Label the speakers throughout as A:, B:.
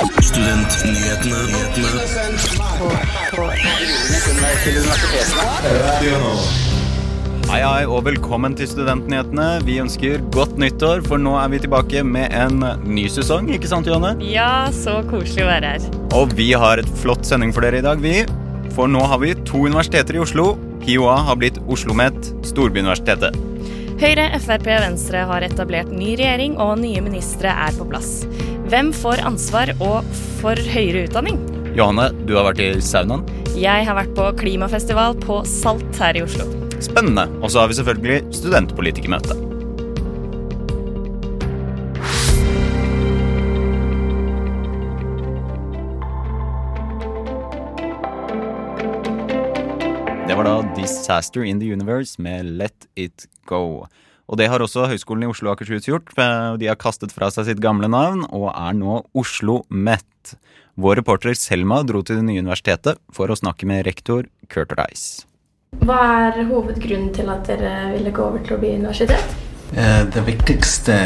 A: Studentnyhetene.
B: Hei, hei, og velkommen til Studentnyhetene. Vi ønsker godt nyttår, for nå er vi tilbake med en ny sesong, ikke sant, Johanne?
C: Ja, så koselig å være her.
B: Og vi har et flott sending for dere i dag, vi. For nå har vi to universiteter i Oslo. HiOA har blitt OsloMet, storbyuniversitetet.
C: Høyre, Frp, Venstre har etablert ny regjering, og nye ministre er på plass. Hvem får ansvar og for høyere utdanning?
B: Johanne, du har vært i saunaen.
C: Jeg har vært på klimafestival på Salt her i Oslo.
B: Spennende. Og så har vi selvfølgelig studentpolitikermøte. Det var da 'Disaster in the Universe' med 'Let It Go'. Og det har også Høgskolen i Oslo og Akershus gjort. De har kastet fra seg sitt gamle navn og er nå Oslo Met. Vår reporter Selma dro til det nye universitetet for å snakke med rektor Kurt Rice.
D: Hva er hovedgrunnen til at dere ville gå over til å bli universitet?
E: Eh, Det viktigste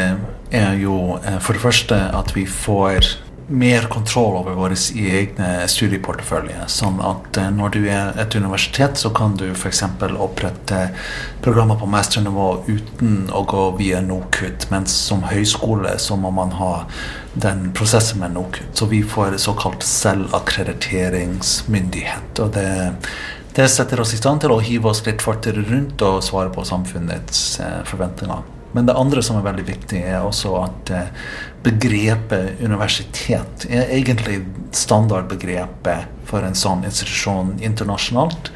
E: er jo eh, for det første at vi får mer kontroll over våre egne studieportefølje. Sånn at eh, når du er et universitet, så kan du f.eks. opprette programmer på masternivå uten å gå via NOKUT. Mens som høyskole så må man ha den prosessen med NOKUT. Så vi får såkalt selvakkrediteringsmyndighet. Og det det setter oss i stand til å hive oss litt fortere rundt og svare på samfunnets eh, forventninger. Men det andre som er veldig viktig, er også at eh, begrepet universitet er egentlig standardbegrepet for en sånn institusjon internasjonalt.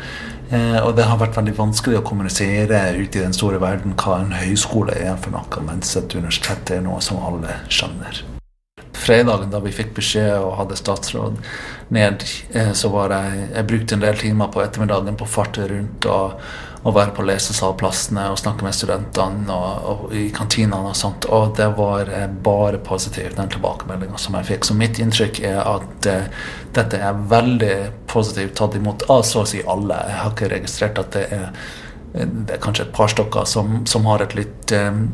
E: Eh, og det har vært veldig vanskelig å kommunisere ut i den store verden hva en høyskole er for noe, mens et universitet er noe som alle skjønner fredagen da vi fikk beskjed og hadde statsråd ned, eh, så var jeg Jeg brukte en del timer på ettermiddagen på fartet rundt og, og være på lesesalplassene og snakke med studentene og, og i kantinene og sånt. Og det var eh, bare positivt, den tilbakemeldinga som jeg fikk. Så mitt inntrykk er at uh, dette er veldig positivt tatt imot av så å si alle. Jeg har ikke registrert at det er, det er kanskje et par stykker som, som har et litt um,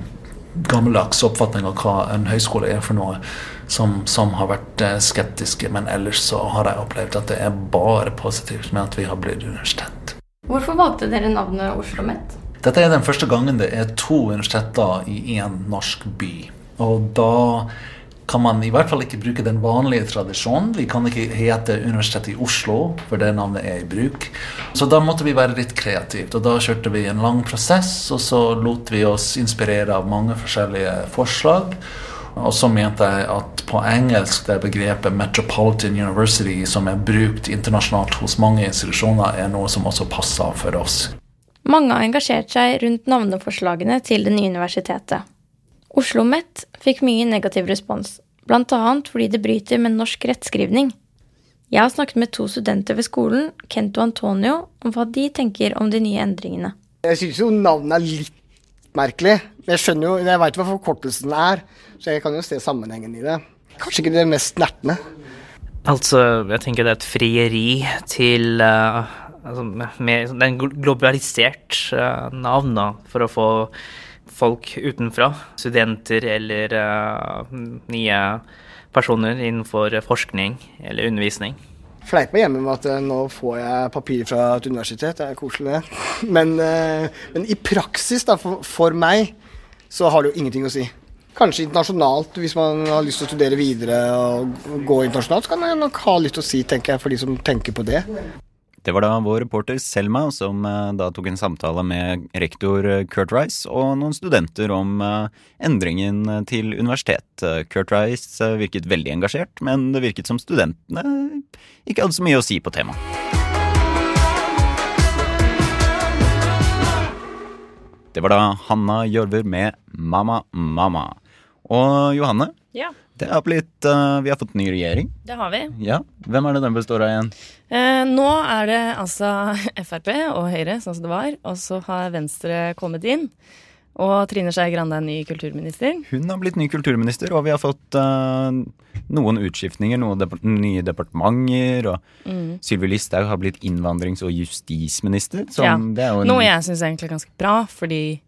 E: gammeldags oppfatning av hva en høyskole er for noe, som, som har vært eh, skeptiske. Men ellers så har jeg opplevd at det er bare positivt med at vi har blitt universitet.
D: Hvorfor valgte dere navnet Oslo OsloMet?
E: Dette er den første gangen det er to universiteter i én norsk by. Og da kan man i hvert fall ikke bruke den vanlige tradisjonen. Vi kan ikke hete Universitetet i Oslo, for det navnet er i bruk. Så da måtte vi være litt kreative. og da kjørte vi en lang prosess, og så lot vi oss inspirere av mange forskjellige forslag. Og så mente jeg at på engelsk det begrepet 'Metropolitan University', som er brukt internasjonalt hos mange institusjoner, er noe som også passer for oss.
D: Mange har engasjert seg rundt navneforslagene til det nye universitetet. Oslo OsloMet fikk mye negativ respons, bl.a. fordi det bryter med norsk rettskrivning. Jeg har snakket med to studenter ved skolen, Kent og Antonio, om hva de tenker om de nye endringene.
F: Jeg syns jo navnet er litt merkelig. Jeg skjønner jo, jeg veit hva forkortelsen er, så jeg kan jo se sammenhengen i det. Kanskje ikke det mest snertne.
G: Altså, jeg tenker det er et frieri til uh, altså, med, Det er en globalisert uh, navn da, for å få folk utenfra, studenter eller uh, nye personer innenfor forskning eller undervisning.
F: Fleip meg hjemme med at nå får jeg papir fra et universitet, det er koselig det. Men, men, i praksis, da, for, for, meg, så har det jo ingenting å si. Kanskje internasjonalt, hvis man har lyst til å studere videre og gå internasjonalt, så kan man nok ha litt å si, tenker jeg, for de som tenker på det.
B: Det var da vår reporter Selma som eh, da tok en samtale med rektor eh, Kurt Rice og noen studenter om eh, endringen til universitet. Kurt Rice virket veldig engasjert, men det virket som studentene ikke hadde så mye å si på temaet. Det var da Hanna Gjørver med Mamma Mamma. Og Johanne,
C: ja.
B: Det har blitt, uh, Vi har fått ny regjering.
C: Det har vi.
B: Ja, Hvem er det den består av igjen?
C: Eh, nå er det altså Frp og Høyre, sånn som det var. Og så har Venstre kommet inn. Og Trine Skei Grande er ny kulturminister.
B: Hun har blitt ny kulturminister, og vi har fått uh, noen utskiftninger. Noen dep nye departementer. Og mm. Sylvi Listhaug har blitt innvandrings- og justisminister.
C: ja. Noe jeg syns er egentlig ganske bra, fordi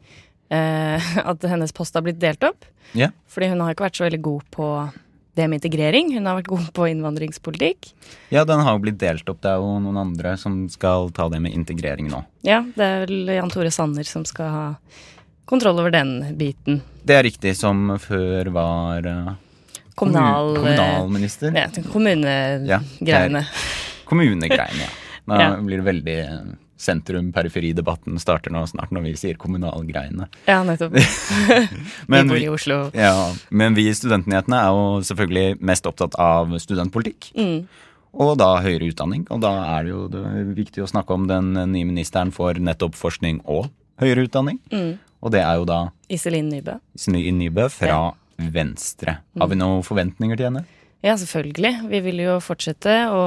C: at hennes post har blitt delt opp.
B: Yeah.
C: Fordi hun har ikke vært så veldig god på det med integrering. Hun har vært god på innvandringspolitikk.
B: Ja, den har jo blitt delt opp. Det er jo noen andre som skal ta det med integrering nå.
C: Ja, det er vel Jan Tore Sanner som skal ha kontroll over den biten.
B: Det er riktig, som før var uh,
C: Kommunal,
B: kommunalminister.
C: Ja, kommunegreiene.
B: Kommunegreiene, ja. Nå
C: Ja.
B: blir det veldig eh, sentrum-periferi-debatten starter nå snart når vi sier kommunalgreiene.
C: Ja, nettopp.
B: Men
C: vi bor i Oslo.
B: ja, men vi i Studentnyhetene er jo selvfølgelig mest opptatt av studentpolitikk.
C: Mm.
B: Og da høyere utdanning. Og da er det jo det er viktig å snakke om den nye ministeren for nettopp forskning og høyere utdanning.
C: Mm.
B: Og det er jo da
C: Iselin Nybø.
B: Iselin Nybø fra Venstre. Har vi noen forventninger til henne?
C: Ja, selvfølgelig. Vi vil jo fortsette. å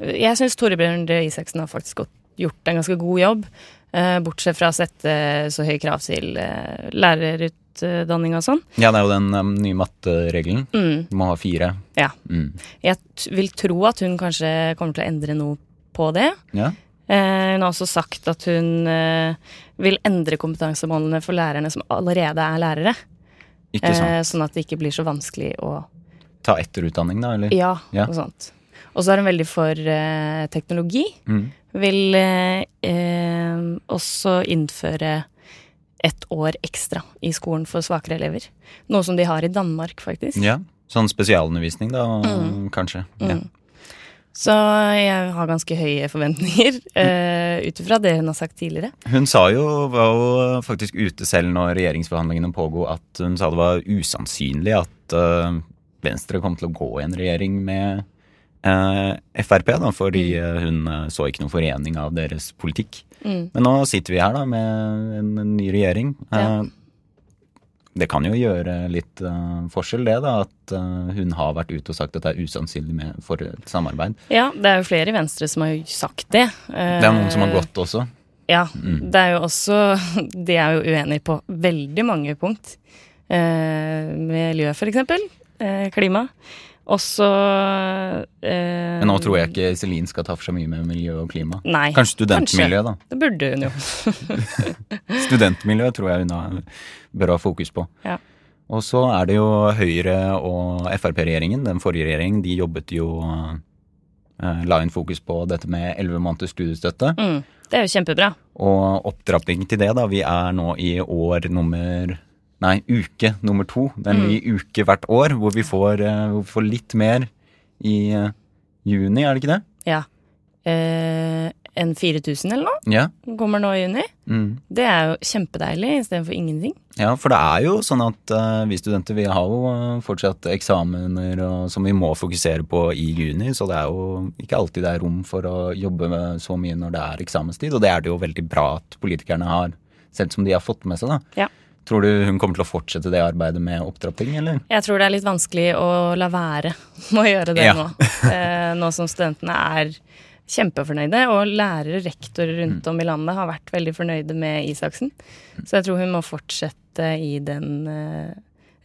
C: jeg syns Torebjørn Røe Isaksen har faktisk gjort en ganske god jobb. Eh, bortsett fra å sette så høye krav til eh, lærerutdanning og sånn.
B: Ja, det er jo den um, nye matteregelen.
C: Mm,
B: Du må ha fire.
C: ja.
B: Mm.
C: Jeg vil tro at hun kanskje kommer til å endre noe på det.
B: Ja.
C: Eh, hun har også sagt at hun eh, vil endre kompetansemålene for lærerne som allerede er lærere.
B: Ikke sant.
C: Eh, sånn at det ikke blir så vanskelig å
B: Ta etterutdanning, da, eller?
C: Ja,
B: Ja.
C: noe sånt. Og så er hun veldig for eh, teknologi.
B: Mm.
C: Vil eh, også innføre ett år ekstra i skolen for svakere elever. Noe som de har i Danmark, faktisk.
B: Ja. Sånn spesialundervisning, da,
C: Mm.
B: kanskje. Ja.
C: Så jeg har ganske høye forventninger uh, ut ifra det hun har sagt tidligere.
B: Hun sa jo, var jo faktisk ute selv når regjeringsforhandlingene pågo, at hun sa det var usannsynlig at uh, Venstre kom til å gå i en regjering med uh, Frp, da, fordi
C: Mm.
B: eh, hun eh, så ikke noen forening av deres politikk.
C: Mm.
B: Men nå sitter vi her da med en, en ny regjering.
C: Ja.
B: Eh, Det kan jo gjøre litt uh, forskjell, det, da, at uh, hun har vært ute og sagt at det er usannsynlig med for et samarbeid.
C: Ja, det er jo flere i Venstre som har sagt det.
B: Det er noen som har gått også.
C: Ja,
B: Mm.
C: det er jo også De er jo uenige på veldig mange punkt. Eh, miljø, for eksempel. Eh, klima. Også eh,
B: Men nå tror jeg ikke Iselin skal ta for seg mye med miljø og klima.
C: Nei,
B: Kanskje studentmiljø, da.
C: det burde hun jo.
B: Studentmiljø tror jeg hun har, bra fokus på.
C: Ja.
B: Og så er det jo Høyre og Frp-regjeringen, den forrige regjeringen, de jobbet jo eh, La inn fokus på dette med elleve måneders studiestøtte.
C: Mm, det er jo kjempebra.
B: Og opptrapping til det, da. Vi er nå i år nummer Nei, uke nummer to. Det er en ny uke hvert år hvor vi får, eh, hvor vi får litt mer i eh, juni, er det ikke det?
C: Ja. Eh, en 4000 eller noe
B: Ja.
C: kommer nå i juni.
B: Mm.
C: Det er jo kjempedeilig istedenfor ingenting.
B: Ja, for det er jo sånn at uh, vi studenter vi har jo fortsatt eksamener og, som vi må fokusere på i juni, så det er jo ikke alltid det er rom for å jobbe med så mye når det er eksamenstid, og det er det jo veldig bra at politikerne har, selv som de har fått med seg, da.
C: Ja.
B: Tror du hun kommer til å fortsette det arbeidet med opptrapping, eller?
C: Jeg tror det er litt vanskelig å la være med å gjøre det
B: Ja.
C: nå. Eh, nå som studentene er kjempefornøyde, og lærere, rektorer rundt om i landet har vært veldig fornøyde med Isaksen. Så jeg tror hun må fortsette i den eh,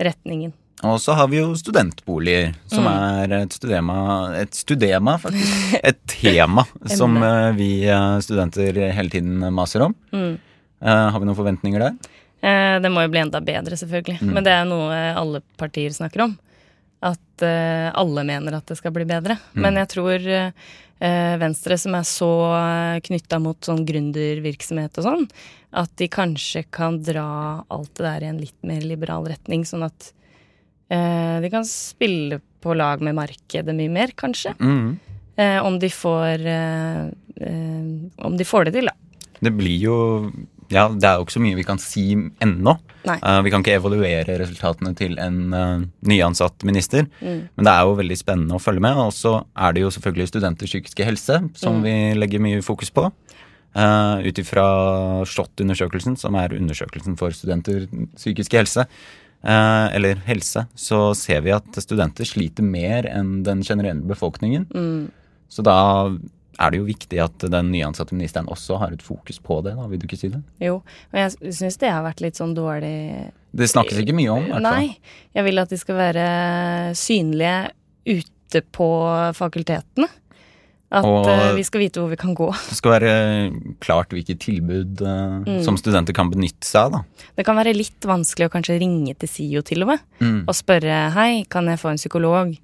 C: retningen.
B: Og så har vi jo studentboliger, som
C: Mm.
B: er et studema, et studema faktisk, et tema som eh, vi eh, studenter hele tiden maser om.
C: Mm.
B: Har vi noen forventninger der?
C: Eh, det må jo bli enda bedre, selvfølgelig.
B: Mm.
C: Men det er noe alle partier snakker om. At eh, alle mener at det skal bli bedre.
B: Mm.
C: Men jeg tror eh, Venstre, som er så knytta mot sånn gründervirksomhet og sånn, at de kanskje kan dra alt det der i en litt mer liberal retning, sånn at eh, de kan spille på lag med markedet mye mer, kanskje.
B: Mm.
C: Eh, om de får eh, eh, Om de får det til, da.
B: Det blir jo Ja, det er jo ikke så mye vi kan si ennå. Eh, vi kan ikke evaluere resultatene til en uh, nyansatt minister.
C: Mm.
B: Men det er jo veldig spennende å følge med. Og så er det jo selvfølgelig studenters psykiske helse som
C: Mm.
B: vi legger mye fokus på. Uh, Ut ifra SHoT-undersøkelsen, som er undersøkelsen for studenter psykiske helse, uh, eller helse, så ser vi at studenter sliter mer enn den generelle befolkningen.
C: Mm.
B: Så da er det jo viktig at den nyansatte ministeren også har et fokus på det, da, vil du ikke si det?
C: Jo. men jeg syns det har vært litt sånn dårlig
B: Det snakkes ikke mye om, i hvert fall.
C: Nei. Jeg vil at de skal være synlige ute på fakultetene. At
B: Og-
C: eh, vi skal vite hvor vi kan gå.
B: Det skal være klart hvilke tilbud mm. som studenter kan benytte seg av. da.
C: Det kan være litt vanskelig å kanskje ringe til SIO til og med
B: Mm.
C: og spørre hei, kan jeg få en psykolog?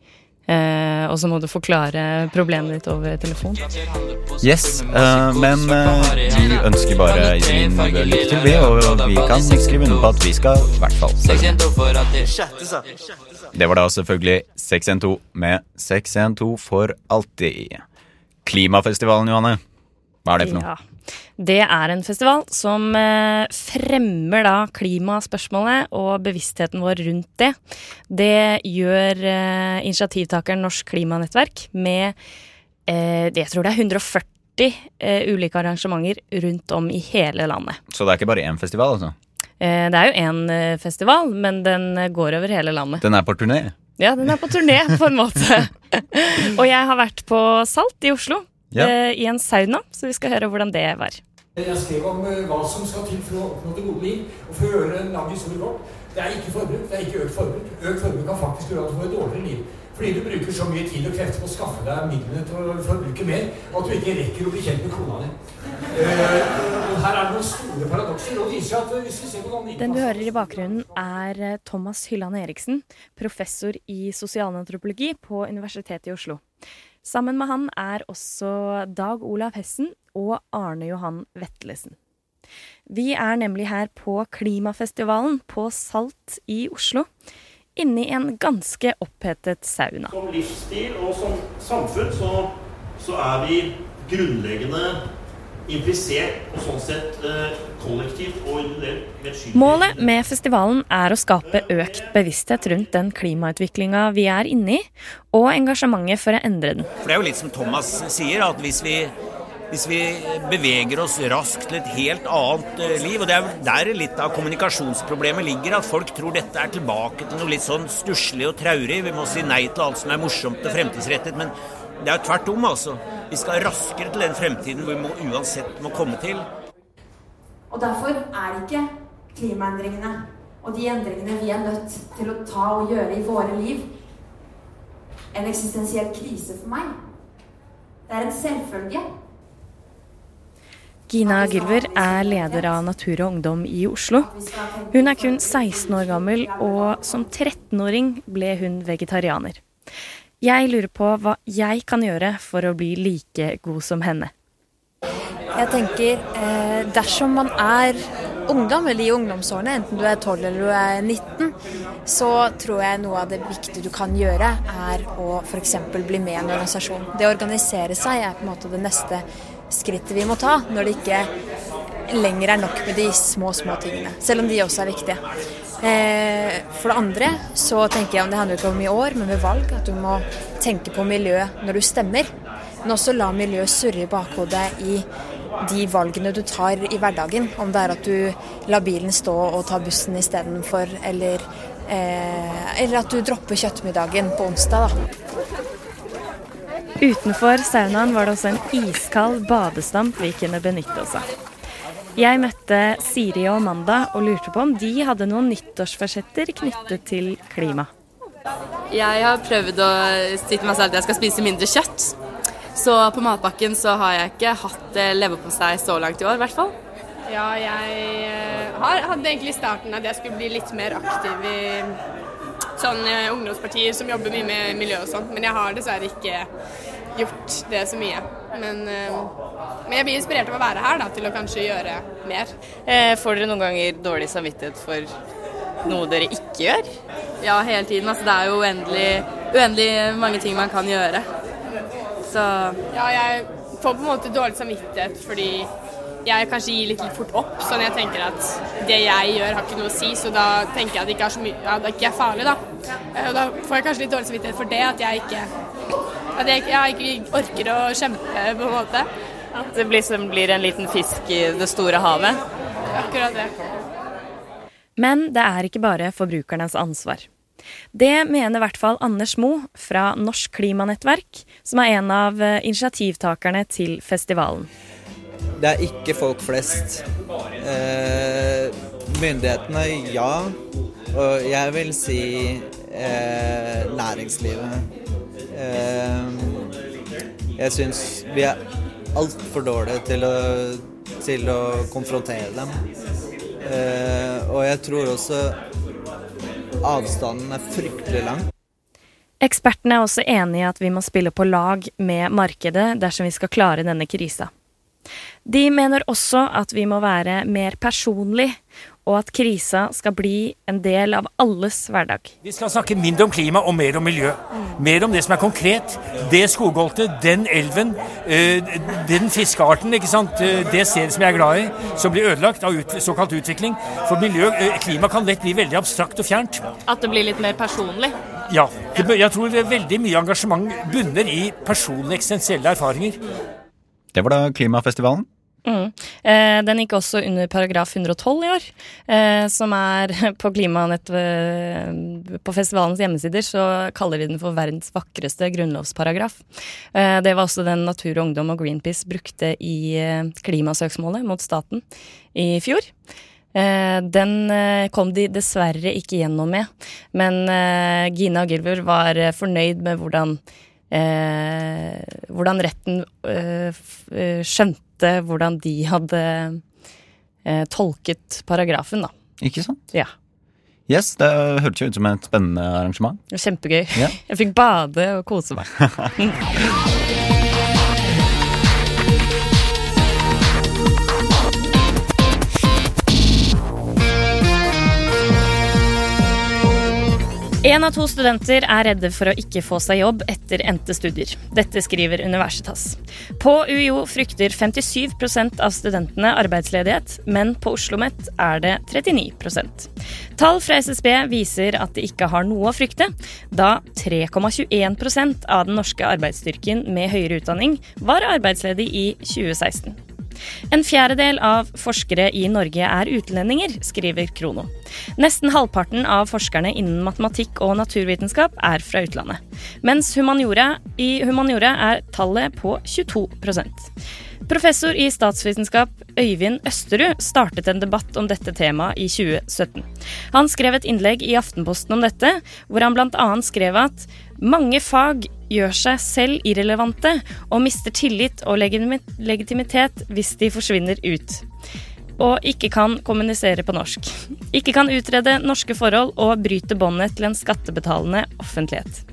C: Eh, og så må du forklare problemet ditt over telefon.
B: Yes, eh, men eh, vi ønsker bare Iselin lykke til, vi. Og vi kan skrive under på at vi skal i hvert fall. Det var da selvfølgelig 612 med 612 for alltid. Klimafestivalen, Johanne. Hva er det for noe?
C: Ja. Det er en festival som eh, fremmer da klimaspørsmålet og bevisstheten vår rundt det. Det gjør eh, initiativtakeren Norsk Klimanettverk med eh, det, jeg tror det er 140 eh, ulike arrangementer rundt om i hele landet.
B: Så det er ikke bare én festival, altså?
C: Det er jo én festival, men den går over hele landet.
B: Den er på turné?
C: Ja, den er på turné, på en måte. og jeg har vært på Salt i Oslo,
B: Ja.
C: eh, i en sauna, så vi skal høre hvordan det var.
H: Jeg skrev om eh, hva som skal til for å oppnå det gode liv. Og for å gjøre en lang historie kort, det er ikke forbruk, det er ikke økt forbruk. Økt forbruk kan faktisk gjøre at du får et dårligere liv. Fordi du bruker så mye tid og krefter på å skaffe deg midlene til å forbruke mer, at du ikke rekker å bli kjent med kona di. Uh, her er det noen store paradokser. og viser at hvis vi ser på noen
C: Den du hører i bakgrunnen er Thomas Hylland Eriksen, professor i sosialantropologi på Universitetet i Oslo. Sammen med han er også Dag Olav Hessen og Arne Johan Vetlesen. Vi er nemlig her på Klimafestivalen på Salt i Oslo, Inni en ganske opphetet sauna.
I: Som livsstil og som samfunn så, så er vi grunnleggende implisert og sånn sett eh, kollektivt og individuelt.
C: Målet med festivalen er å skape økt bevissthet rundt den klimautviklinga vi er inne i, og engasjementet for å endre den.
J: For det er jo litt som Thomas sier, at hvis vi, hvis vi beveger oss raskt til et helt annet eh, liv, og det er der litt av kommunikasjonsproblemet ligger, at folk tror dette er tilbake til noe litt sånn stusslig og traurig, vi må si nei til alt som er morsomt og fremtidsrettet, men det er tvert om, altså. Vi skal raskere til den fremtiden hvor vi må, uansett må komme til.
K: Og derfor er ikke klimaendringene og de endringene vi er nødt til å ta og gjøre i våre liv, en eksistensiell krise for meg. Det er en selvfølge.
C: Gina Gilver er leder av Natur og Ungdom i Oslo. Hun er kun 16 år gammel, og som 13-åring ble hun vegetarianer. Jeg lurer på hva jeg kan gjøre for å bli like god som henne.
L: Jeg tenker eh, dersom man er ungdom, eller i ungdomsårene, enten du er 12 eller du er 19, så tror jeg noe av det viktige du kan gjøre, er å f.eks. bli med i en organisasjon. Det å organisere seg er på en måte det neste skrittet vi må ta, når det ikke lenger er nok med de små, små tingene. Selv om de også er viktige. Eh, for det andre så tenker jeg om det handler ikke om i år, men med valg, at du må tenke på miljøet når du stemmer. Men også la miljøet surre i bakhodet i de valgene du tar i hverdagen. Om det er at du lar bilen stå og tar bussen istedenfor, eller, eh, eller at du dropper kjøttmiddagen på onsdag. da.
C: Utenfor saunaen var det også en iskald badestamp vi kunne benytte oss av. Jeg møtte Siri og Amanda og lurte på om de hadde noen nyttårsforsetter knyttet til klima.
M: Jeg har prøvd å si til meg selv at jeg skal spise mindre kjøtt. Så på matpakken så har jeg ikke hatt eh, leverpostei så langt i år, i hvert fall.
N: Ja, jeg eh, har, hadde egentlig i starten at jeg skulle bli litt mer aktiv i sånn eh, ungdomspartier som jobber mye med miljø og sånt, men jeg har dessverre ikke gjort det så mye. Men, eh, men jeg blir inspirert av å være her da, til å kanskje gjøre mer.
O: Eh, får dere noen ganger dårlig samvittighet for noe dere ikke gjør?
M: Ja, hele tiden. Altså, det er jo uendelig, uendelig mange ting man kan gjøre. Så
N: Ja, jeg får på en måte dårlig samvittighet fordi jeg kanskje gir litt, litt fort opp. Sånn jeg tenker at det jeg gjør har ikke noe å si, så da tenker jeg at det ikke er, så mye, ja, det ikke er farlig, da. Eh, Og da får jeg kanskje litt dårlig samvittighet for det, at jeg ikke, at jeg, jeg ikke orker å kjempe, på en måte.
O: At det blir, blir en liten fisk i det store havet?
N: Akkurat det.
C: Men det er ikke bare forbrukernes ansvar. Det mener i hvert fall Anders Mo fra Norsk Klimanettverk, som er en av eh, initiativtakerne til festivalen.
P: Det er ikke folk flest. Eh, myndighetene, ja. Og jeg vil si eh, næringslivet. Eh, Jeg syns vi er altfor dårlige til å, til å konfrontere dem. Eh, og jeg tror også avstanden er fryktelig lang.
C: Ekspertene er også enig i at vi må spille på lag med markedet dersom vi skal klare denne krisa. De mener også at vi må være mer personlig, og at krisa skal bli en del av alles hverdag.
Q: Vi skal snakke mindre om klima og mer om miljø. Mer om det som er konkret. Det skogholtet, den elven, eh, den fiskearten, ikke sant? Eh, det stedet som jeg er glad i, som blir ødelagt av ut, såkalt utvikling. For miljø, eh, klima kan lett bli veldig abstrakt og fjernt.
C: At det blir litt mer personlig?
Q: Ja. Det, jeg tror det er veldig mye engasjement bunner i personlige eksistensielle erfaringer.
B: Det var da klimafestivalen.
C: Mm. Eh, den gikk også under paragraf 112 i år, eh, som er på klimanett eh, På festivalens hjemmesider så kaller de den for verdens vakreste grunnlovsparagraf. Eh, det var også den Natur og Ungdom og Greenpeace brukte i eh, klimasøksmålet mot staten i fjor. Eh, den kom de dessverre ikke gjennom med, men Gina Gilver var fornøyd med hvordan hvordan retten eh, eh, hvordan de hadde eh, tolket paragrafen, da.
B: Ikke sant?
C: Ja.
B: Yes, det hørtes jo ut som et spennende arrangement.
C: Kjempegøy.
B: Yeah.
C: Jeg fikk bade og kose meg. En av to studenter er redde for å ikke få seg jobb etter endte studier. Dette skriver Universitas. På UiO frykter 57% av studentene arbeidsledighet, men på Oslo OsloMet er det 39% Tall fra SSB viser at de ikke har noe å frykte, da 3,21% av den norske arbeidsstyrken med høyere utdanning var arbeidsledig i 2016. En fjerdedel av forskere i Norge er utlendinger, skriver Krono. Nesten halvparten av forskerne innen matematikk og naturvitenskap er fra utlandet. Mens humaniora, i humaniora er tallet på 22% Professor i statsvitenskap Øyvind Østerud startet en debatt om dette temaet i 2017. Han skrev et innlegg i Aftenposten om dette, hvor han bl.a. skrev at mange fag gjør seg selv irrelevante og mister tillit og legitimitet hvis de forsvinner ut. Og ikke kan kommunisere på norsk. Ikke kan utrede norske forhold og bryte båndet til en skattebetalende offentlighet.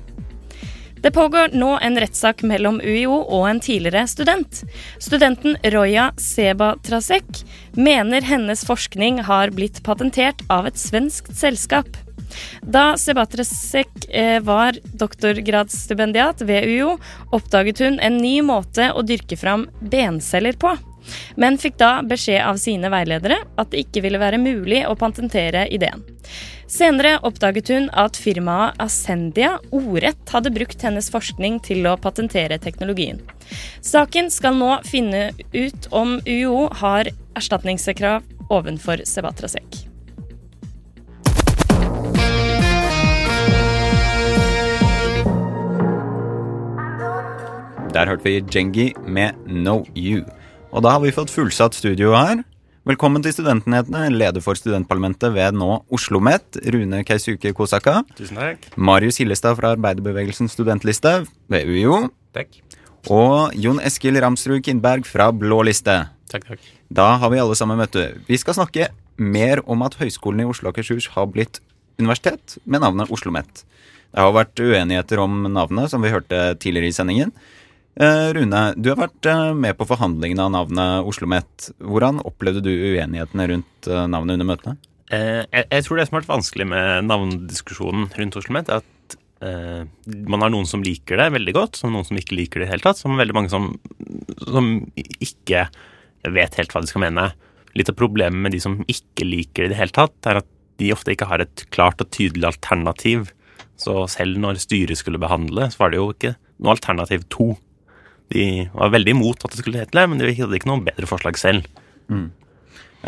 C: Det pågår nå en rettssak mellom UiO og en tidligere student. Studenten Roya Seba Trasek mener hennes forskning har blitt patentert av et svensk selskap. Da Sebatresek eh, var doktorgradsstipendiat ved UiO, oppdaget hun en ny måte å dyrke fram benceller på. Men fikk da beskjed av sine veiledere at det ikke ville være mulig å patentere ideen. Senere oppdaget hun at firmaet Ascendia ordrett hadde brukt hennes forskning til å patentere teknologien. Saken skal nå finne ut om UiO har erstatningskrav ovenfor Sebatrasek.
B: Der hørte vi Jengi med Know You. Og da har vi fått fullsatt studio her. Velkommen til Studentnyhetene, leder for studentparlamentet ved nå Oslo OsloMet, Rune Keisuke Kosaka.
R: Tusen takk.
B: Marius Hillestad fra Arbeiderbevegelsens studentliste ved UiO.
R: Takk.
B: Og Jon Eskil Ramsrud Kindberg fra Blå liste.
R: Takk, takk.
B: Da har vi alle sammen møte. Vi skal snakke mer om at Høgskolen i Oslo og Akershus har blitt universitet med navnet Oslo OsloMet. Det har vært uenigheter om navnet, som vi hørte tidligere i sendingen. Eh, Rune, du har vært eh, med på forhandlingene av navnet Oslo OsloMet. Hvordan opplevde du uenighetene rundt eh, navnet under møtene?
R: Jeg, tror det som har vært vanskelig med navndiskusjonen rundt Oslo OsloMet, er at man har noen som liker det veldig godt, som noen som ikke liker det i det hele tatt. Som veldig mange som, som ikke vet helt hva de skal mene. Litt av problemet med de som ikke liker det i det hele tatt, er at de ofte ikke har et klart og tydelig alternativ. Så selv når styret skulle behandle, så var det jo ikke noe alternativ to. De var veldig imot at det skulle hete det, men de hadde ikke noe bedre forslag selv.
B: Mm.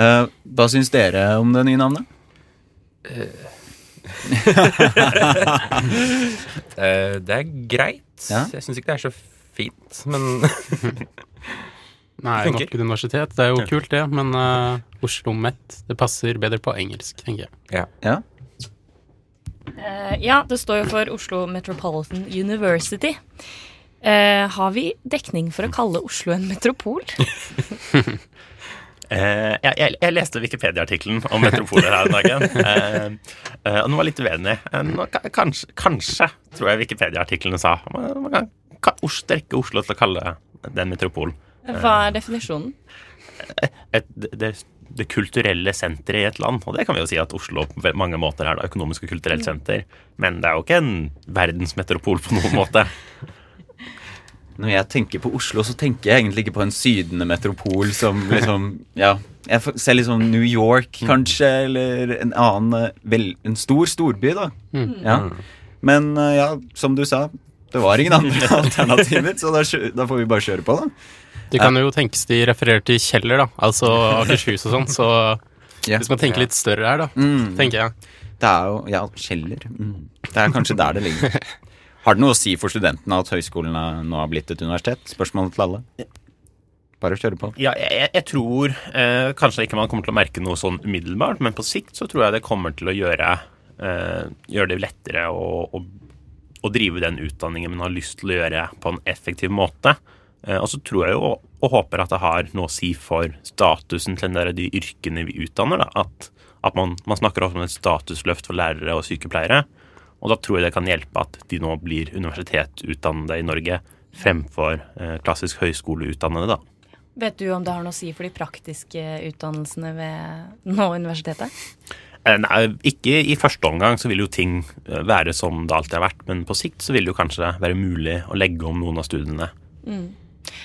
B: Eh, hva syns dere om det nye navnet?
S: Eh, det er greit.
B: Ja.
S: Jeg syns ikke det er så fint, men
T: Nei,
S: Funker.
T: nok universitet. Det er jo kult, det, men uh, Oslo Met det passer bedre på engelsk, tenker jeg.
B: Ja.
C: Eh, ja, det står jo for Oslo Metropolitan University. Eh, har vi dekning for å kalle Oslo en metropol?
R: uh, jeg, jeg, jeg leste Wikipedia-artikkelen om metropoler her om dagen, Uh, og den var litt uenig. Kanskje, kanskje, tror jeg Wikipedia-artiklene sa. Man, man kan strekke Oslo til å kalle den en metropol.
C: Hva er definisjonen?
R: Et, det, det kulturelle senteret i et land, og det kan vi jo si at Oslo på mange måter er da økonomisk og kulturelt senter, men det er jo ikke en verdensmetropol på noen måte.
B: Når jeg tenker på Oslo, så tenker jeg egentlig ikke på en sydende metropol som liksom Ja, jeg ser liksom New York, kanskje, eller en annen eh, vel, En stor storby, da.
T: Mm.
B: Ja. Men eh, ja, som du sa, det var ingen andre alternativer, så da, da får vi bare kjøre på, da.
T: Det kan jo tenkes de refererer til Kjeller, da. Altså Akershus og sånn. Så hvis man tenker litt større her, da,
B: Mm.
T: tenker jeg.
B: Det er jo Ja, Kjeller. Mm. Det er kanskje der det ligger. Har det noe å si for studentene at høyskolene nå har blitt et universitet? Spørsmålet til alle. Bare kjøre på.
R: Ja, jeg, jeg- tror eh, kanskje ikke man kommer til å merke noe sånn umiddelbart, men på sikt så tror jeg det kommer til å gjøre, eh, gjøre det lettere å, å, å drive den utdanningen man har lyst til å gjøre på en effektiv måte. Eh, og så tror jeg jo og håper at det har noe å si for statusen til de yrkene vi utdanner. Da. At, at man, man snakker ofte om et statusløft for lærere og sykepleiere. Og da tror jeg det kan hjelpe at de nå blir universitetsutdannede i Norge fremfor eh, klassisk høyskoleutdannede, da.
C: Vet du om det har noe å si for de praktiske utdannelsene ved nå universitetet?
R: Eh, Nei, ikke i første omgang så vil jo ting eh, være som det alltid har vært, men på sikt så vil det jo kanskje være mulig å legge om noen av studiene.
C: Mm.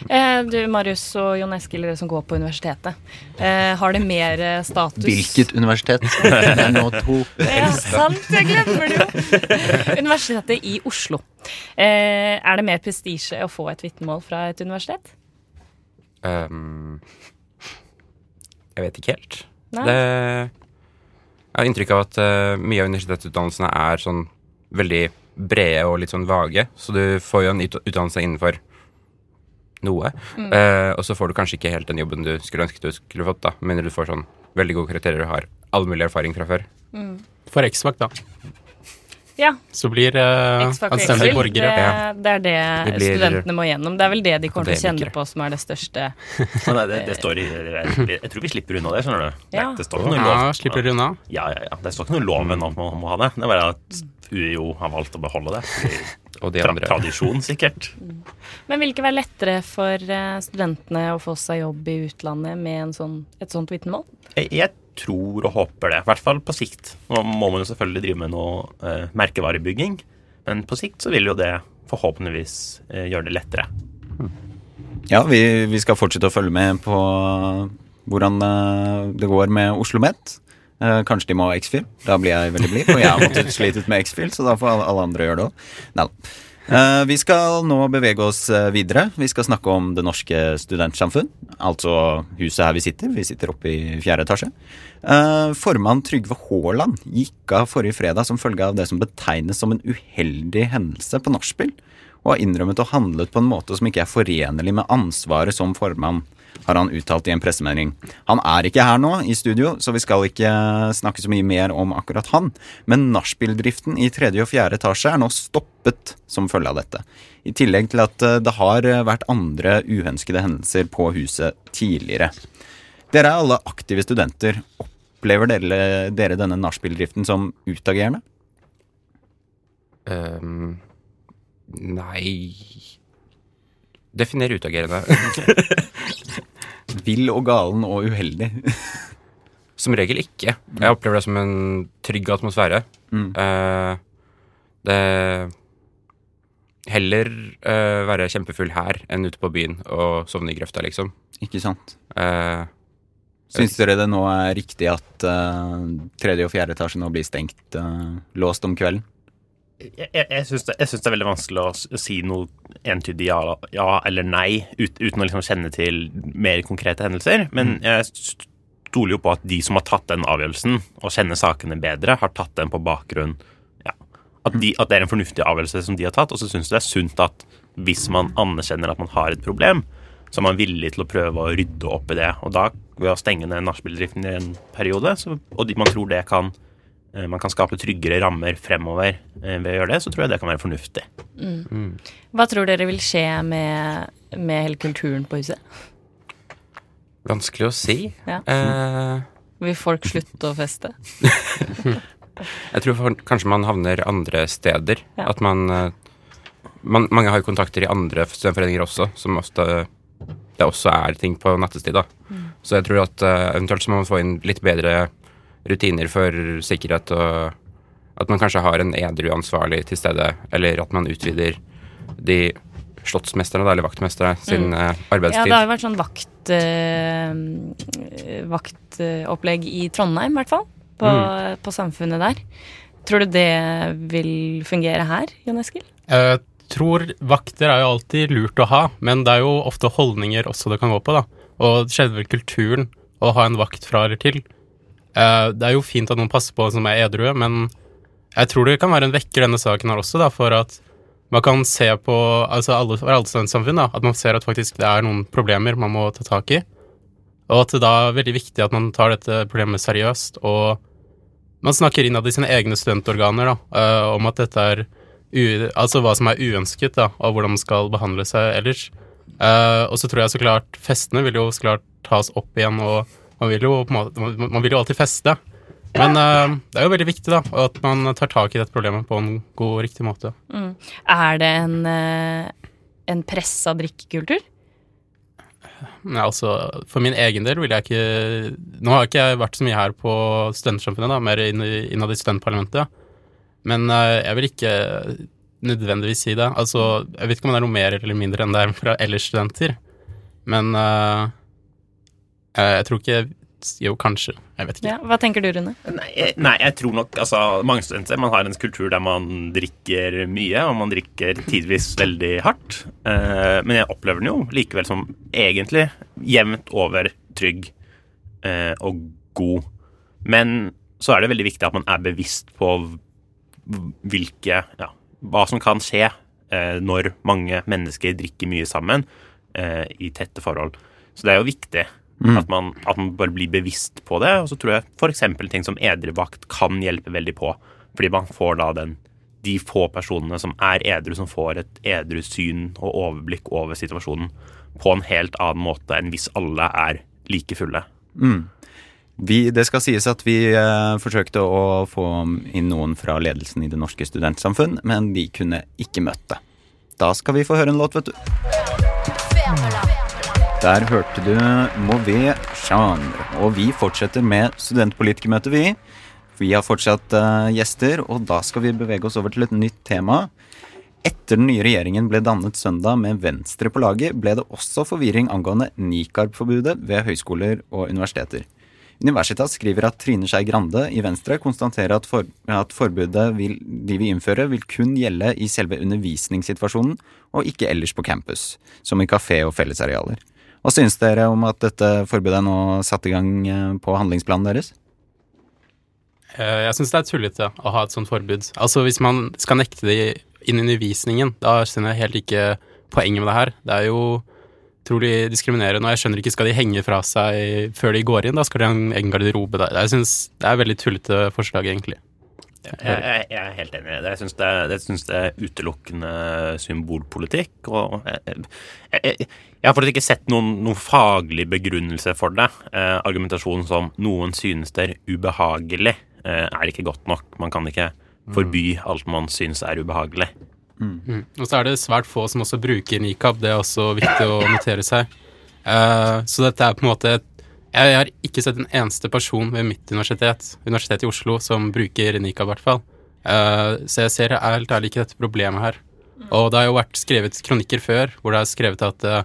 C: Eh, du, Marius og Jon Eskil, dere som går på universitetet. Eh, har det mer eh, status
B: Hvilket universitet? Det er nå to.
C: Ja, sant, jeg glemmer det jo. Universitetet i Oslo. Eh, er det mer prestisje å få et vitnemål fra et universitet?
S: Um, jeg vet ikke helt.
C: Nei.
S: Det, jeg har inntrykk av at uh, mye av universitetsutdannelsene er sånn veldig brede og litt sånn vage, så du får jo en utdannelse innenfor noe.
C: Mm.
S: Eh, og så får du kanskje ikke helt den jobben du skulle ønsket du skulle fått, da, men du får sånn veldig gode kriterier og har all mulig erfaring fra før.
C: Mm.
T: For X-Fact, da.
C: Ja.
T: Så blir uh, anstendige borgere.
C: Det, det er det,
S: Det blir
C: studentene må gjennom. Det er vel det de kommer til å kjenne på som er det største.
R: Nei, det, det står i, jeg, tror vi slipper unna det, skjønner du.
C: Ja.
R: det står ikke noe lov.
T: Ja, slipper unna?
R: Ja, ja, ja. Det står ikke noe lov loven om man må ha det. Det er bare at UiO har valgt å beholde det.
S: Og de
R: Tra
S: andre.
R: Tradisjon, sikkert.
C: Men vil det ikke være lettere for eh, studentene å få seg jobb i utlandet med en sånn, et sånt vitnemål?
R: Jeg, jeg tror og håper det. I hvert fall på sikt. Nå må man jo selvfølgelig drive med noe eh, merkevarebygging, men på sikt så vil jo det forhåpentligvis eh, gjøre det lettere.
B: Ja, vi, vi skal fortsette å følge med på hvordan eh, det går med Oslo Met. Eh, kanskje de må ha X-Fil. Da blir jeg veldig blid, for jeg har måttet slite med X-Fil, så da får alle, andre gjøre det òg. Nei. Eh, vi skal nå bevege oss eh, videre. Vi skal snakke om Det Norske Studentsamfunn. Altså huset her vi sitter. Vi sitter oppe i fjerde etasje. Formann Trygve Haaland gikk av forrige fredag som følge av det som betegnes som en uheldig hendelse på nachspiel, og har innrømmet å handlet på en måte som ikke er forenlig med ansvaret som formann, har han uttalt i en pressemelding. Han er ikke her nå i studio, så vi skal ikke snakke så mye mer om akkurat han, men nachspieldriften i tredje og fjerde etasje er nå stoppet som følge av dette. I tillegg til at eh, det har vært andre uønskede hendelser på huset tidligere. Dere er alle aktive studenter. Opplever dere, dere denne nachspieldriften som utagerende?
S: Um, nei Definer utagerende.
B: Vill og galen og uheldig.
S: som regel ikke. Jeg opplever det som en trygg atmosfære.
B: Mm.
S: Eh, det Heller uh, være kjempefull her enn ute på byen og sovne i grøfta, liksom.
B: Ikke sant?
S: Uh,
B: Syns dere det nå er riktig at tredje og fjerde etasje nå blir stengt, låst om kvelden?
R: Jeg, jeg, syns det, det er veldig vanskelig å si noe entydig ja, ja eller nei ut, uten å liksom kjenne til mer konkrete hendelser. Men jeg stoler jo på at de som har tatt den avgjørelsen og kjenner sakene bedre, har tatt den på bakgrunn ja, at, de, at det er en fornuftig avgjørelse som de har tatt. Og så syns jeg det er sunt at hvis man anerkjenner at man har et problem, så er man villig til å prøve å rydde opp i det. Og da, ved å stenge ned nachspieldriften i en periode, så, og man tror det kan man kan skape tryggere rammer fremover eh, ved å gjøre det, så tror jeg det kan være fornuftig.
C: Mm. Hva tror dere vil skje med, med hele kulturen på huset?
S: Vanskelig å si.
C: Ja.
S: Eh,
C: Vil folk slutte å feste?
S: jeg tror for, kanskje man havner andre steder.
C: Ja.
S: At man, eh, man Mange har jo kontakter i andre studentforeninger også, som ofte det også er ting på nattestid. da.
C: Mm.
S: Så jeg tror at eh, eventuelt så må man få inn litt bedre rutiner for sikkerhet, og at man kanskje har en edru ansvarlig til stede, eller at man utvider de slottsmesterne, eller vaktmestere, sin
C: Mm.
S: arbeidstid.
C: Ja, det har jo vært sånn vakt, øh, vaktopplegg i Trondheim, i hvert fall. På,
T: Mm.
C: på samfunnet der. Tror du det vil fungere her, Jon Eskil?
T: Jeg tror vakter er jo alltid lurt å ha, men det er jo ofte holdninger også det kan gå på, da. Og selve kulturen, å ha en vakt fra eller til. Eh, Det er jo fint at noen passer på som er edru, men jeg tror det kan være en vekker denne saken her også, da, for at man kan se på altså alle, for alle studentsamfunn, da, at man ser at faktisk det er noen problemer man må ta tak i. Og at det da er veldig viktig at man tar dette problemet seriøst, og man snakker innad i sine egne studentorganer da, eh, om at dette er u, altså hva som er uønsket, da, og hvordan man skal behandle seg ellers. Eh, og så tror jeg så klart festene vil jo så klart tas opp igjen, og man vil jo, på måte, man, vil jo alltid feste. Men uh, det er jo veldig viktig da, at man tar tak i dette problemet på en god og riktig måte.
C: Mm. Er det en, uh, en pressa drikkekultur?
T: Nei, altså, For min egen del vil jeg ikke Nå har jeg ikke jeg vært så mye her på Studentsamfunnet, da, mer inn- innad i studentparlamentet. Men uh, jeg vil ikke nødvendigvis si det. Altså, Jeg vet ikke om det er noe mer eller mindre enn det er fra ellers studenter. Men eh, jeg tror ikke Jo, kanskje. Jeg vet ikke.
C: Ja, hva tenker du, Rune?
R: Nei, jeg- nei, jeg tror nok altså, Mange studenter man har en kultur der man drikker mye, og man drikker tidvis veldig hardt. Eh, men jeg opplever den jo likevel som egentlig jevnt over trygg eh, og god. Men så er det veldig viktig at man er bevisst på hvilke Ja, hva som kan skje eh, når mange mennesker drikker mye sammen eh, i tette forhold. Så det er jo viktig
B: Mm.
R: at, man, at man bare blir bevisst på det. Og så tror jeg f.eks. ting som edruvakt kan hjelpe veldig på. Fordi man får da den de få personene som er edru, som får et edru syn og overblikk over situasjonen på en helt annen måte enn hvis alle er like fulle.
B: Mm. Vi, det skal sies at vi eh, forsøkte å få inn noen fra ledelsen i Det norske studentsamfunn, men de kunne ikke møte. Da skal vi få høre en låt, vet du. Der hørte du Mauvais Genre. Og vi fortsetter med studentpolitikermøtet, vi. Vi har fortsatt uh, gjester, og da skal vi bevege oss over til et nytt tema. Etter den nye regjeringen ble dannet søndag med Venstre på laget, ble det også forvirring angående nikab-forbudet ved høyskoler og universiteter. Universitas skriver at Trine Skei Grande i Venstre konstaterer at, for, at forbudet vil, de vil innføre, vil kun gjelde i selve undervisningssituasjonen, og ikke ellers på campus, som i kafé og fellesarealer. Hva synes dere om at dette forbudet nå satt i gang eh, på handlingsplanen deres?
T: Eh, Jeg syns det er tullete å ha et sånt forbud. Altså Hvis man skal nekte det inn i undervisningen, da skjønner jeg helt ikke poenget med det her. Det er jo utrolig diskriminerende, og jeg skjønner ikke skal de henge fra seg før de går inn. Da skal de ha en egen garderobe der. Jeg synes det er veldig tullete forslag, egentlig.
R: Jeg, jeg, jeg er helt enig i det. Jeg syns det, synes det er utelukkende symbolpolitikk. Og jeg, jeg, jeg, jeg har fortsatt ikke sett noen, noen faglig begrunnelse for det. Eh, argumentasjonen som 'noen synes det er ubehagelig', eh, er ikke godt nok. Man kan ikke forby alt man synes er ubehagelig.
T: Mm. Og så er det svært få som også bruker nikab, det er også viktig å notere seg. Eh, så dette er på en måte jeg, jeg har ikke sett en eneste person ved mitt universitet, Universitetet i Oslo, som bruker nikab, i hvert fall. Uh, så jeg ser helt ærlig ikke dette problemet her. Og det har jo vært skrevet kronikker før hvor det er skrevet at uh,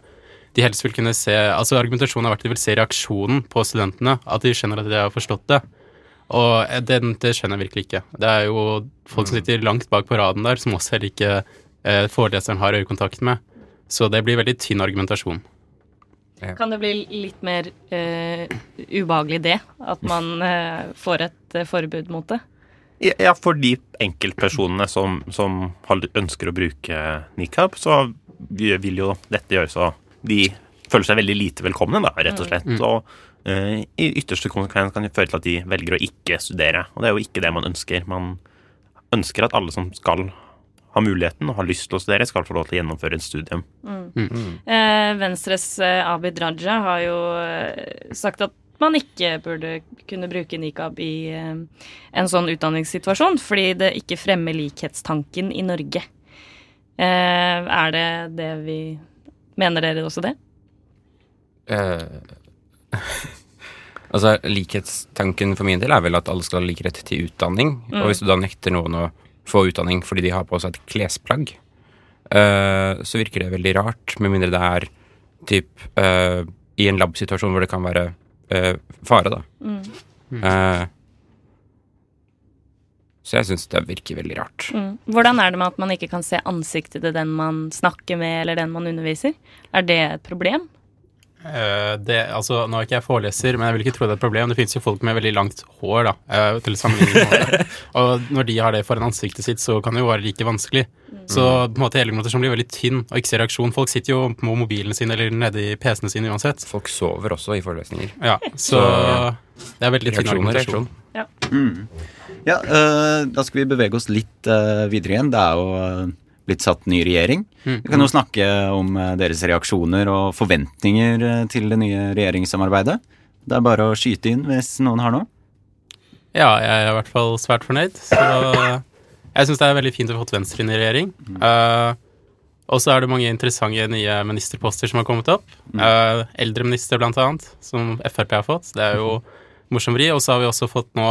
T: de helst vil kunne se Altså argumentasjonen har vært at de vil se reaksjonen på studentene, at de skjønner at de har forstått det. Og eh, det, det skjønner jeg virkelig ikke. Det er jo folk som sitter langt bak på raden der, som også heller ikke eh, foreleseren har øyekontakt med. Så det blir veldig tynn argumentasjon.
C: Kan det bli litt mer uh, ubehagelig det? At man uh, får et uh, forbud mot det?
R: Ja, ja, for de enkeltpersonene som, som ønsker å bruke nikab, så vil jo dette gjøre så de føler seg veldig lite velkomne, da, rett og slett.
T: Mm.
R: Og i ytterste konsekvens kan det føre til at de velger å ikke studere. Og det er jo ikke det man ønsker. Man ønsker at alle som skal ha muligheten og har lyst til å studere, skal få lov til å gjennomføre et studium.
C: Mm. Eh, Venstres eh, Abid Raja har jo eh, sagt at man ikke burde kunne bruke nikab i eh, en sånn utdanningssituasjon, fordi det ikke fremmer likhetstanken i Norge. Eh, er det det vi Mener dere også det?
S: Eh, altså, likhetstanken for min del er vel at alle skal ha lik rett til utdanning.
C: Mm.
S: Og hvis du da nekter noen å få utdanning fordi de har på seg et klesplagg, uh, så virker det veldig rart, med mindre det er typ uh, i en lab-situasjon hvor det kan være uh, fare, da.
C: Mm.
S: Så jeg syns det virker veldig rart.
C: Mm. Hvordan er det med at man ikke kan se ansiktet til den man snakker med, eller den man underviser? Er det et problem?
T: Eh, det, altså, nå er ikke jeg foreleser, men jeg vil ikke tro det er et problem. Det finnes jo folk med veldig langt hår, da, eh, til sammenligning med håret. Og når de har det foran ansiktet sitt, så kan det jo være like vanskelig. Så på en måte som blir veldig tynn, og ikke ser reaksjon. Folk sitter jo på mobilen sin eller nede i PC-ene sine uansett.
S: Folk sover også i forelesninger.
T: Ja, så det er veldig tynn
S: Reaksjon
T: argumentasjon.
C: Ja.
B: Mm. Ja, eh, da skal vi bevege oss litt eh, videre igjen. Det er jo eh, blitt satt ny regjering.
T: Mm.
B: Vi kan jo snakke om eh, deres reaksjoner og forventninger eh, til det nye regjeringssamarbeidet. Det er bare å skyte inn hvis noen har noe.
T: Ja, jeg er i hvert fall svært fornøyd. Så jeg syns det er veldig fint å ha fått Venstre inn i regjering. Uh, og så er det mange interessante nye ministerposter som har kommet opp. Uh, Eldreminister, blant annet, som Frp har fått. Det er jo morsom vri. Og så har vi også fått nå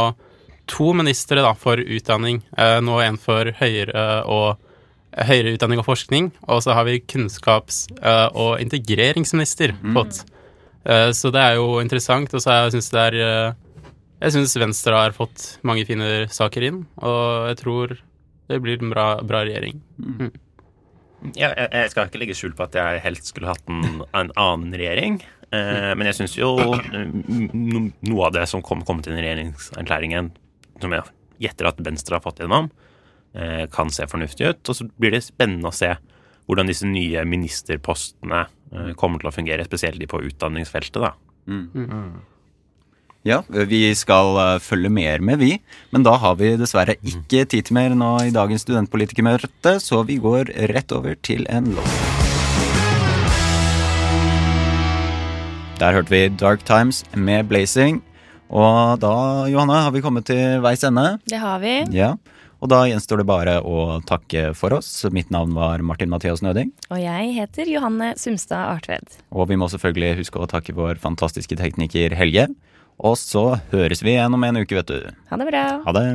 T: to ministre da, for utdanning. Uh, nå en for høyere og høyere utdanning og forskning, og så har vi kunnskaps- eh, og integreringsminister fått. Mm. så det er jo interessant, og så jeg det er eh, Jeg syns Venstre har fått mange fine saker inn, og jeg tror det blir en bra, bra regjering. Mm.
R: Ja, jeg, jeg skal ikke legge skjul på at jeg helst skulle hatt en, en annen regjering. Eh, men jeg syns jo no, noe av det som kom, kom til den regjeringserklæringen, som jeg gjetter at Venstre har fått gjennom, kan se fornuftig ut. Og så blir det spennende å se hvordan disse nye ministerpostene eh, kommer til å fungere, spesielt de på utdanningsfeltet. da.
B: Ja, vi skal eh, følge mer med, vi. Men da har vi dessverre ikke tid til mer nå i dagens studentpolitikermøte, så vi går rett over til en låt. Der hørte vi Dark Times med Blazing. Og da, Johanne, har vi kommet til veis ende.
C: Det har vi.
B: Ja, Og da gjenstår det bare å takke for oss. Mitt navn var Martin Mathias Nøding.
C: Og jeg heter Johanne Sumstad Artved.
B: Og vi må selvfølgelig huske å takke vår fantastiske tekniker Helge. Og så høres vi igjen om en uke, vet du.
C: Ha det bra.
B: Ha det.